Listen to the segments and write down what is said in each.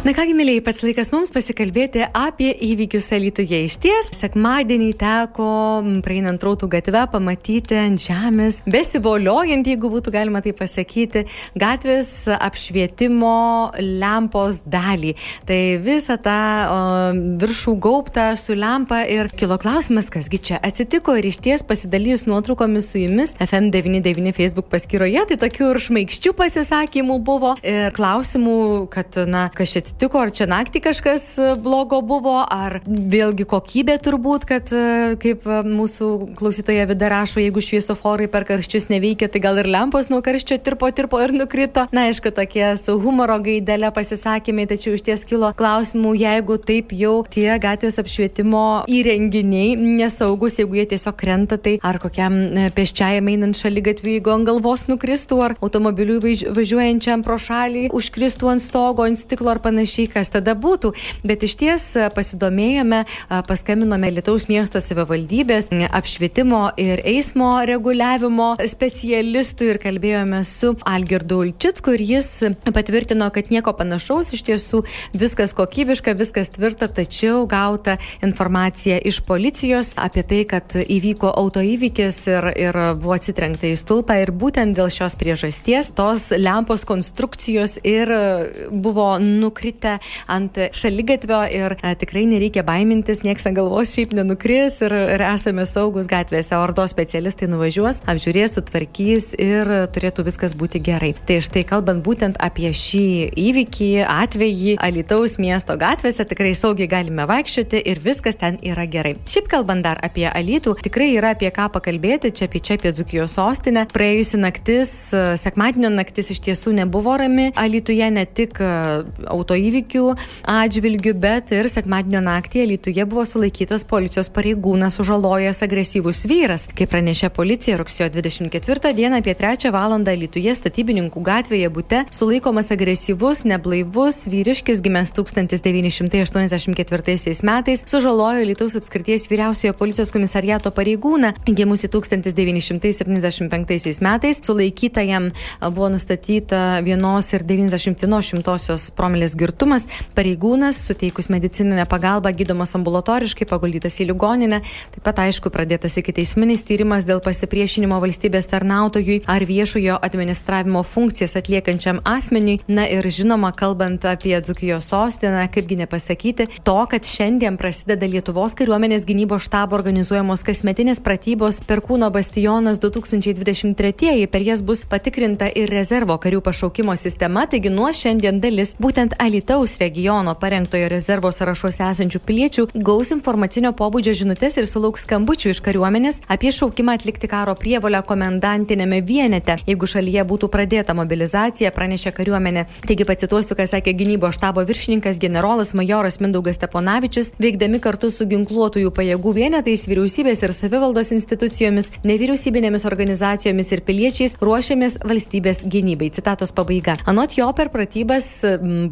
Na kągi, mėlyjei, pats laikas mums pasikalbėti apie įvykius Alytuje. Iš ties, sekmadienį teko, praeinant rautų gatvę, pamatyti ant žemės, besivoliojant, jeigu būtų galima tai pasakyti, gatvės apšvietimo lempos dalį. Tai visą tą o, viršų gaubtą su lempa ir kilo klausimas, kasgi čia atsitiko ir iš ties pasidalijus nuotraukomis su jumis FM99 Facebook paskyroje, tai tokių ir šmaikščių pasisakymų buvo ir klausimų, kad, na, kas čia atsitiko, ar čia naktį kažkas e, blogo buvo, ar vėlgi kokybė turbūt, kad e, kaip e, mūsų klausytoja vida rašo, jeigu šviesoforai per karščius neveikia, tai gal ir lempos nuo karščio tirpo, tirpo ir nukrito. Na, aišku, tokie su humoro gaidelė pasisakymai, tačiau iš ties kilo klausimų, jeigu taip jau tie gatvės apšvietimo įrenginiai nesaugus, jeigu jie tiesiog krenta, tai ar kokiam pėsčiajam einant šalia gatvį, jeigu ant galvos nukristų, ar automobiliui važiuojančiam pro šalį užkristų ant stogo, ant stiklo ar panašiai panašiai, kas tada būtų. Bet iš ties pasidomėjome, paskambinome Lietuvos miesto savivaldybės apšvietimo ir eismo reguliavimo specialistų ir kalbėjome su Algirdu Ulčicku ir jis patvirtino, kad nieko panašaus, iš tiesų viskas kokybiška, viskas tvirta, tačiau gauta informacija iš policijos apie tai, kad įvyko autoįvykis ir, ir buvo atsitrenkta į stulpą ir būtent dėl šios priežasties tos lempos konstrukcijos ir buvo nukritę nukritę ant šaligatvio ir a, e, tikrai nereikia baimintis, nieks ant galvos šiaip nenukris ir, ir esame saugus gatvėse. Ordo specialistai nuvažiuos, apžiūrės, sutvarkys ir turėtų viskas būti gerai. Tai štai kalbant būtent apie šį įvykį, atvejį Alitaus miesto gatvėse, tikrai saugiai galime vaikščioti ir viskas ten yra gerai. Šiaip kalbant dar apie Alitų, tikrai yra apie ką pakalbėti, čia apie čia apie Dzukijos sostinę. Praėjusi naktis, sekmadienio naktis iš tiesų nebuvo rami. Alituje ne tik e, auto įvykių atžvilgių, bet ir sekmadienio naktį Lietuvoje buvo sulaikytas policijos pareigūnas sužalojęs agresyvus vyras. Kaip pranešė policija, rugsėjo 24 dieną apie 3 val. Lietuvoje statybininkų gatvėje būte sulaikomas agresyvus, neblaivus vyriškis gimęs 1984 metais, sužalojo Lietuvos apskrities vyriausiojo policijos komisariato pareigūną, gimusi 1975 metais. Sulaikytajam buvo nustatyta 1,91 promilės girtumas girtumas. Pareigūnas, suteikus medicininę pagalbą, gydomas ambulatoriškai, paguldytas į ligoninę. Taip pat, aišku, pradėtas iki teisminis tyrimas dėl pasipriešinimo valstybės tarnautojui ar viešojo administravimo funkcijas atliekančiam asmeniui. Na ir žinoma, kalbant apie Dzukijos sostinę, kaipgi nepasakyti, to, kad šiandien prasideda Lietuvos kariuomenės gynybos štabo organizuojamos kasmetinės pratybos Perkūno bastionas 2023. Per jas bus patikrinta ir rezervo karių pašaukimo sistema, taigi nuo šiandien dalis būtent Ali Alitaus regiono parengtojo rezervo sąrašuose esančių piliečių gaus informacinio pobūdžio žinutės ir sulauks skambučių iš kariuomenės apie šaukimą atlikti karo prievolę komendantinėme vienete, jeigu šalyje būtų pradėta mobilizacija, pranešė kariuomenė. Taigi pacituosiu, ką sakė gynybos štabo viršininkas generolas majoras Mindaugas Steponavičius, veikdami kartu su ginkluotųjų pajėgų vienetais, vyriausybės ir savivaldos institucijomis, nevyriausybinėmis organizacijomis ir piliečiais ruošiamės valstybės gynybai. Citatos pabaiga. Anot jo per pratybas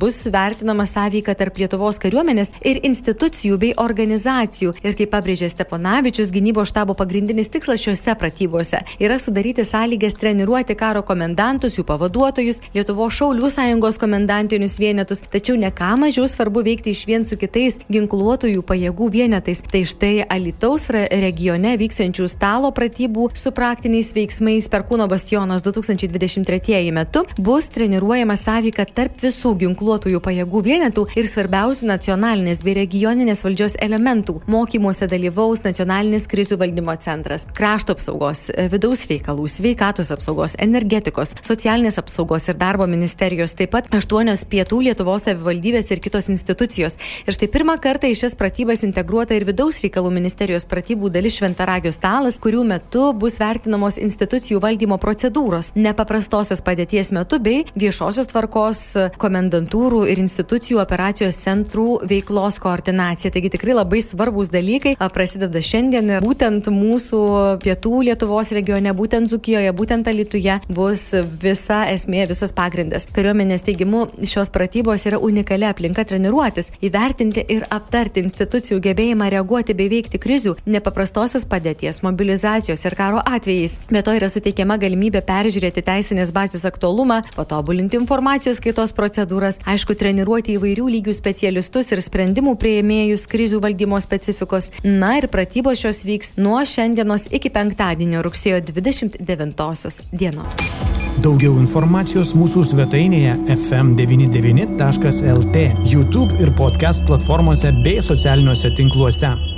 bus vertinama sąveika tarp Lietuvos kariuomenės ir institucijų bei organizacijų. Ir kaip pabrėžė Steponavičius, gynybos štabo pagrindinis tikslas šiuose pratybose yra sudaryti sąlygas treniruoti karo komendantus, jų pavaduotojus, Lietuvos šaulių sąjungos komendantinius vienetus, tačiau ne ką mažiau svarbu veikti iš vien su kitais ginkluotųjų pajėgų vienetais. Tai štai Alitaus regione vyksiančių stalo pratybų su praktiniais veiksmais Perkūno bastionas 2023 metu bus treniruojama sąveika tarp visų ginkluotųjų pajėgų vienetų ir svarbiausių nacionalinės bei regioninės valdžios elementų. Mokymuose dalyvaus nacionalinis krizių valdymo centras, krašto apsaugos, vidaus reikalų, sveikatos apsaugos, energetikos, socialinės apsaugos ir darbo ministerijos, taip pat aštuonios pietų Lietuvos savivaldybės ir kitos institucijos. Ir štai pirmą kartą į šias pratybas integruota ir vidaus reikalų ministerijos pratybų dalis šventaragio stalas, kurių metu bus vertinamos institucijų valdymo procedūros, nepaprastosios padėties metu bei viešosios tvarkos komendantūrų ir institucijų operacijos centrų veiklos koordinacija. Taigi tikrai labai svarbus dalykai prasideda šiandien. Būtent mūsų pietų Lietuvos regione, būtent Zukijoje, būtent Alituje bus visa esmė, visas pagrindas. Kariuomenės teigimu šios pratybos yra unikali aplinka treniruotis, įvertinti ir aptarti institucijų gebėjimą reaguoti bei veikti krizių, nepaprastosios padėties, mobilizacijos ir karo atvejais. Be to yra suteikiama galimybė peržiūrėti teisinės bazės aktualumą, patobulinti informacijos kaitos procedūras, aišku, treniruoti įvairių lygių specialistus ir sprendimų prieimėjus krizių valdymo specifikos. Na ir pratybos šios vyks nuo šiandienos iki penktadienio rugsėjo 29 dienos. Daugiau informacijos mūsų svetainėje fm99.lt, YouTube ir podcast platformose bei socialiniuose tinkluose.